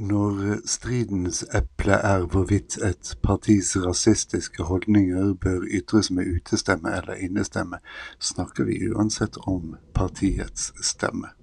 Når stridens eple er hvorvidt et partis rasistiske holdninger bør ytres med utestemme eller innestemme, snakker vi uansett om partiets stemme.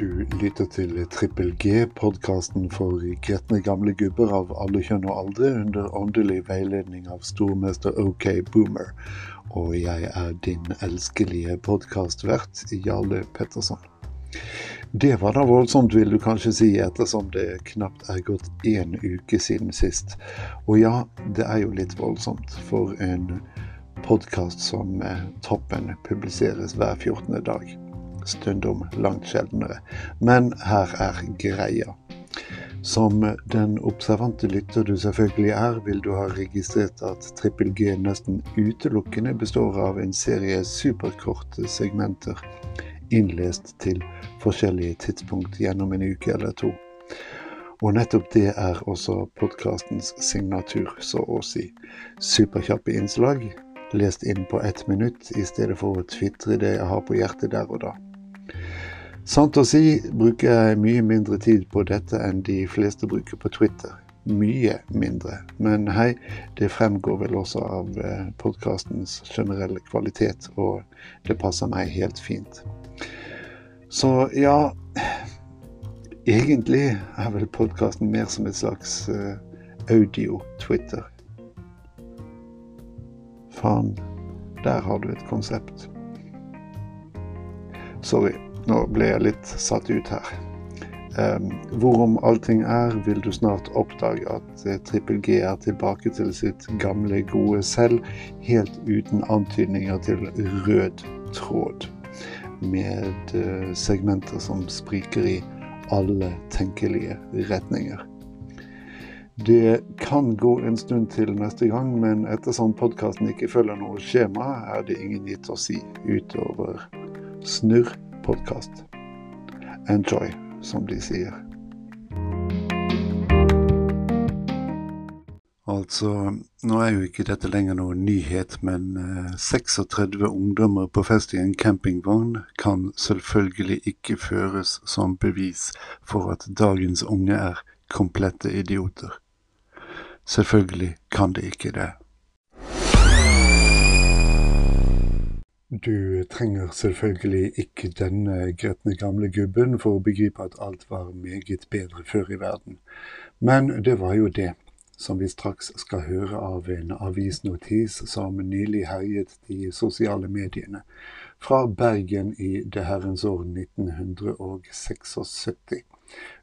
Du lytter til Trippel G, podkasten for gretne gamle gubber av alle kjønn og aldre, under åndelig veiledning av stormester OK Boomer og jeg er din elskelige podkastvert Jarle Petterson. Det var da voldsomt, vil du kanskje si, ettersom det knapt er gått én uke siden sist. Og ja, det er jo litt voldsomt for en podkast som Toppen publiseres hver 14. dag. Stundom langt sjeldnere. Men her er greia. Som den observante lytter du selvfølgelig er, vil du ha registrert at Trippel G nesten utelukkende består av en serie superkorte segmenter innlest til forskjellige tidspunkt gjennom en uke eller to. Og nettopp det er også podkastens signatur, så å si. Superkjappe innslag, lest inn på ett minutt i stedet for å tvitre det jeg har på hjertet der og da. Sant å si bruker jeg mye mindre tid på dette enn de fleste bruker på Twitter. Mye mindre. Men hei, det fremgår vel også av eh, podkastens generelle kvalitet, og det passer meg helt fint. Så ja Egentlig er vel podkasten mer som et slags uh, audio-Twitter. Faen, der har du et konsept. Sorry. Nå ble jeg litt satt ut her. Um, hvorom allting er, vil du snart oppdage at uh, Trippel G er tilbake til sitt gamle, gode selv, helt uten antydninger til rød tråd. Med uh, segmenter som spriker i alle tenkelige retninger. Det kan gå en stund til neste gang, men ettersom podkasten ikke følger noe skjema, er det ingen gitt å si utover snurr podkast. Enjoy, som de sier. Altså, nå er jo ikke dette lenger noen nyhet, men eh, 36 ungdommer på fest i en campingvogn kan selvfølgelig ikke føres som bevis for at dagens unge er komplette idioter. Selvfølgelig kan det ikke det. Du trenger selvfølgelig ikke denne gretne gamle gubben for å begripe at alt var meget bedre før i verden. Men det var jo det, som vi straks skal høre av en avisnotis som nylig herjet de sosiale mediene, fra Bergen i det herrens år 1976,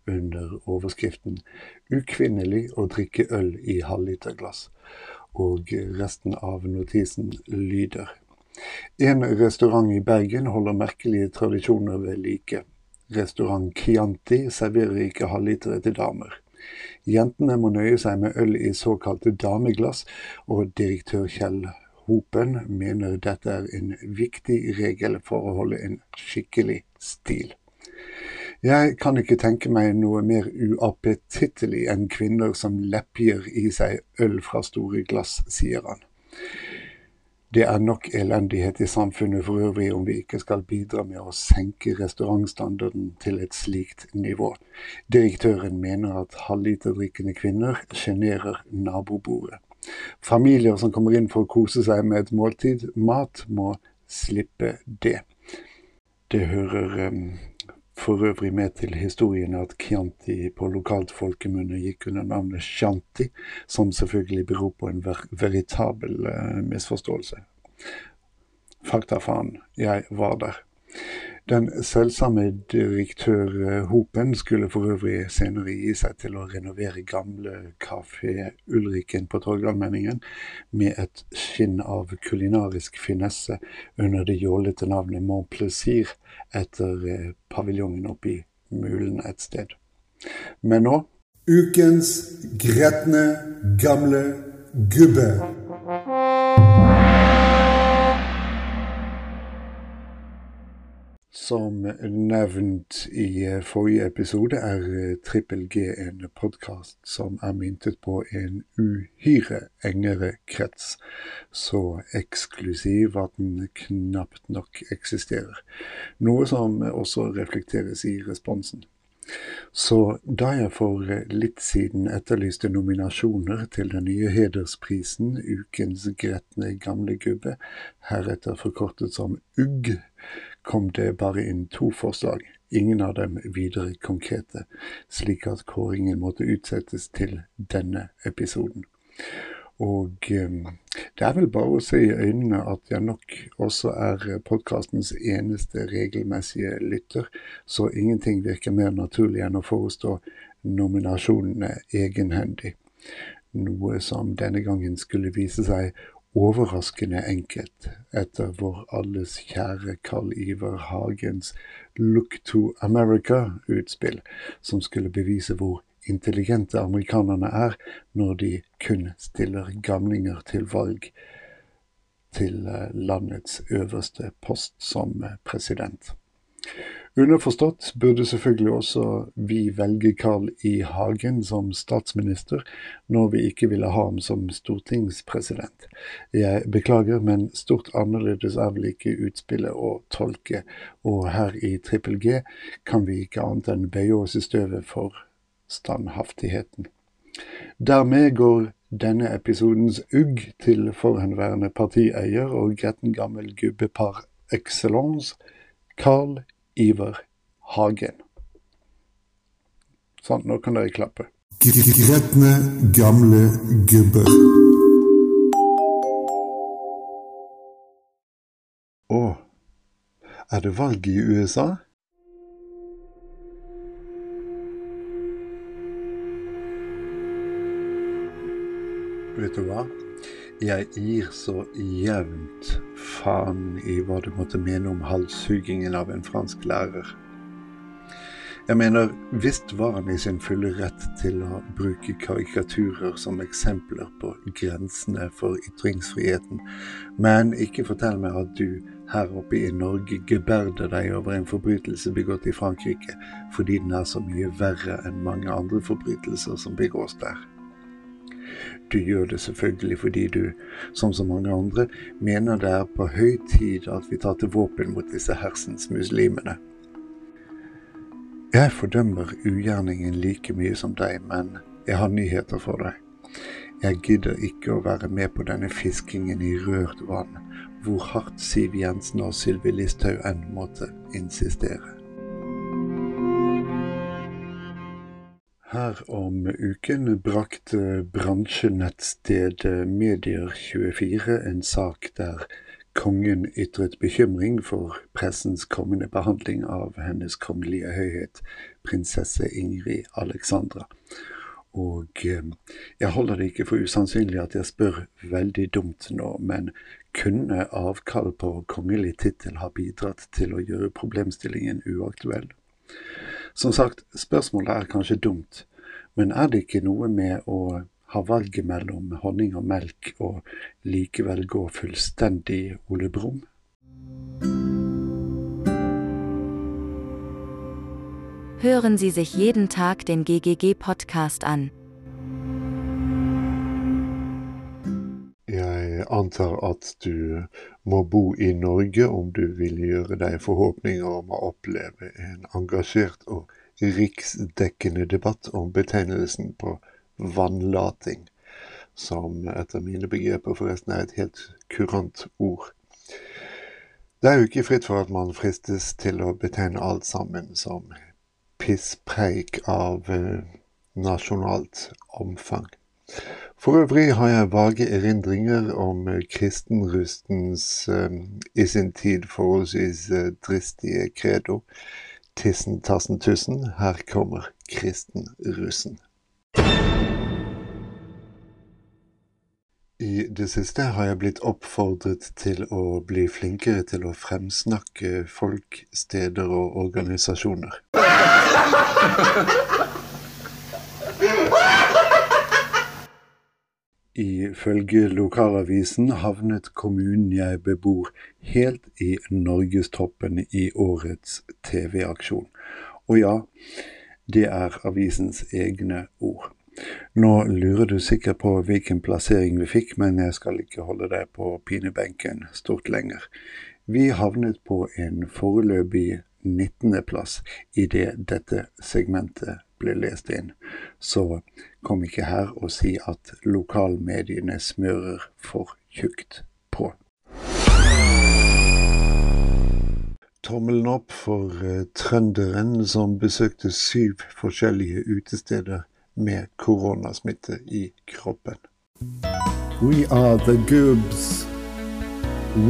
under overskriften 'Ukvinnelig å drikke øl i halvliterglass', og resten av notisen lyder en restaurant i Bergen holder merkelige tradisjoner ved like. Restaurant Chianti serverer ikke halvlitere til damer. Jentene må nøye seg med øl i såkalte dameglass, og direktør Kjell Hopen mener dette er en viktig regel for å holde en skikkelig stil. Jeg kan ikke tenke meg noe mer uappetittlig enn kvinner som lepjer i seg øl fra store glass, sier han. Det er nok elendighet i samfunnet for øvrig om vi ikke skal bidra med å senke restaurantstandarden til et slikt nivå. Direktøren mener at halvliterdrikkende kvinner sjenerer nabobordet. Familier som kommer inn for å kose seg med et måltid mat, må slippe det. Det hører um, for øvrig med til historien at Chianti på lokalt folkemunne gikk under navnet Chianti, som selvfølgelig beror på en ver veritabel uh, misforståelse. Fakta faen, jeg var der. Den selvsamme direktør eh, Hopen skulle for øvrig senere gi seg til å renovere gamle Kafé Ulriken på Torgallmenningen med et skinn av kulinarisk finesse under det jålete navnet Mont Plaisir etter eh, paviljongen oppe i Mulen et sted. Men nå Ukens gretne gamle gubbe. Som nevnt i eh, forrige episode er eh, Trippel G en podkast som er myntet på en uhyre engere krets, så eksklusiv at den knapt nok eksisterer. Noe som også reflekteres i responsen. Så da jeg for litt siden etterlyste nominasjoner til den nye hedersprisen Ukens gretne gamle gubbe, heretter forkortet som UGG, kom det bare inn to forslag, ingen av dem videre konkrete, slik at kåringen måtte utsettes til denne episoden. Og eh, det er vel bare å se i øynene at jeg nok også er podkastens eneste regelmessige lytter, så ingenting virker mer naturlig enn å forestå nominasjonene egenhendig. Noe som denne gangen skulle vise seg overraskende enkelt etter vår alles kjære Carl Iver Hagens Look to America-utspill, som skulle bevise hvor intelligente amerikanerne er når de kun stiller gamlinger til valg til eh, landets øverste post som eh, president. Underforstått burde selvfølgelig også vi velge Carl I. Hagen som statsminister, når vi ikke ville ha ham som stortingspresident. Jeg beklager, men stort annerledes er vel ikke utspillet å tolke, og her i Trippel G kan vi ikke annet enn bøye oss i støvet for standhaftigheten. Dermed går denne episodens ugg til forhenværende partieier og gretten gammel gubbe par excellence, Carl Iver Hagen. Sånn, nå kan dere klappe. Gretne gamle gubber. Å, er det valg i USA? Vet du hva? Jeg gir så jevnt faen i hva du måtte mene om halshugingen av en fransk lærer. Jeg mener, visst var han i sin fulle rett til å bruke karikaturer som eksempler på grensene for ytringsfriheten, men ikke fortell meg at du her oppe i Norge geberder deg over en forbrytelse begått i Frankrike fordi den er så mye verre enn mange andre forbrytelser som begås der. Du gjør det selvfølgelig fordi du, som så mange andre, mener det er på høy tid at vi tar til våpen mot disse hersens muslimene. Jeg fordømmer ugjerningen like mye som deg, men jeg har nyheter for deg. Jeg gidder ikke å være med på denne fiskingen i rørt vann, hvor hardt Siv Jensen og Sylvi Listhaug enn måtte insistere. Her om uken brakte bransjenettstedet Medier24 en sak der kongen ytret bekymring for pressens kommende behandling av Hennes Kongelige Høyhet prinsesse Ingrid Alexandra. Og eh, jeg holder det ikke for usannsynlig at jeg spør veldig dumt nå, men kunne avkall på kongelig tittel ha bidratt til å gjøre problemstillingen uaktuell? Som sagt, spørsmålet er kanskje dumt, men er det ikke noe med å ha valget mellom honning og melk og likevel gå fullstendig Ole Brumm? Hören Sie sich jeden Tag den GGG-Podcast an. Antar at du må bo i Norge om du vil gjøre deg forhåpninger om å oppleve en engasjert og riksdekkende debatt om betegnelsen på vannlating, som etter mine begreper forresten er et helt kurant ord. Det er jo ikke fritt for at man fristes til å betegne alt sammen som pisspreik av eh, nasjonalt omfang. For øvrig har jeg vage erindringer om kristenrustens eh, i sin tid forholdsvis eh, dristige credo. Tissen tassen tussen, her kommer kristenrussen. I det siste har jeg blitt oppfordret til å bli flinkere til å fremsnakke folk, steder og organisasjoner. Ifølge lokalavisen havnet kommunen jeg bebor helt i norgestoppen i årets TV-aksjon. Og ja, det er avisens egne ord. Nå lurer du sikkert på hvilken plassering vi fikk, men jeg skal ikke holde deg på pinebenken stort lenger. Vi havnet på en foreløpig 19.-plass idet dette segmentet ble lest inn. Så kom ikke her og si at lokalmediene smører for tjukt på. Tommelen opp for uh, trønderen som besøkte syv forskjellige utesteder med koronasmitte i kroppen. We are the goobs.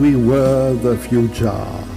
We were the future.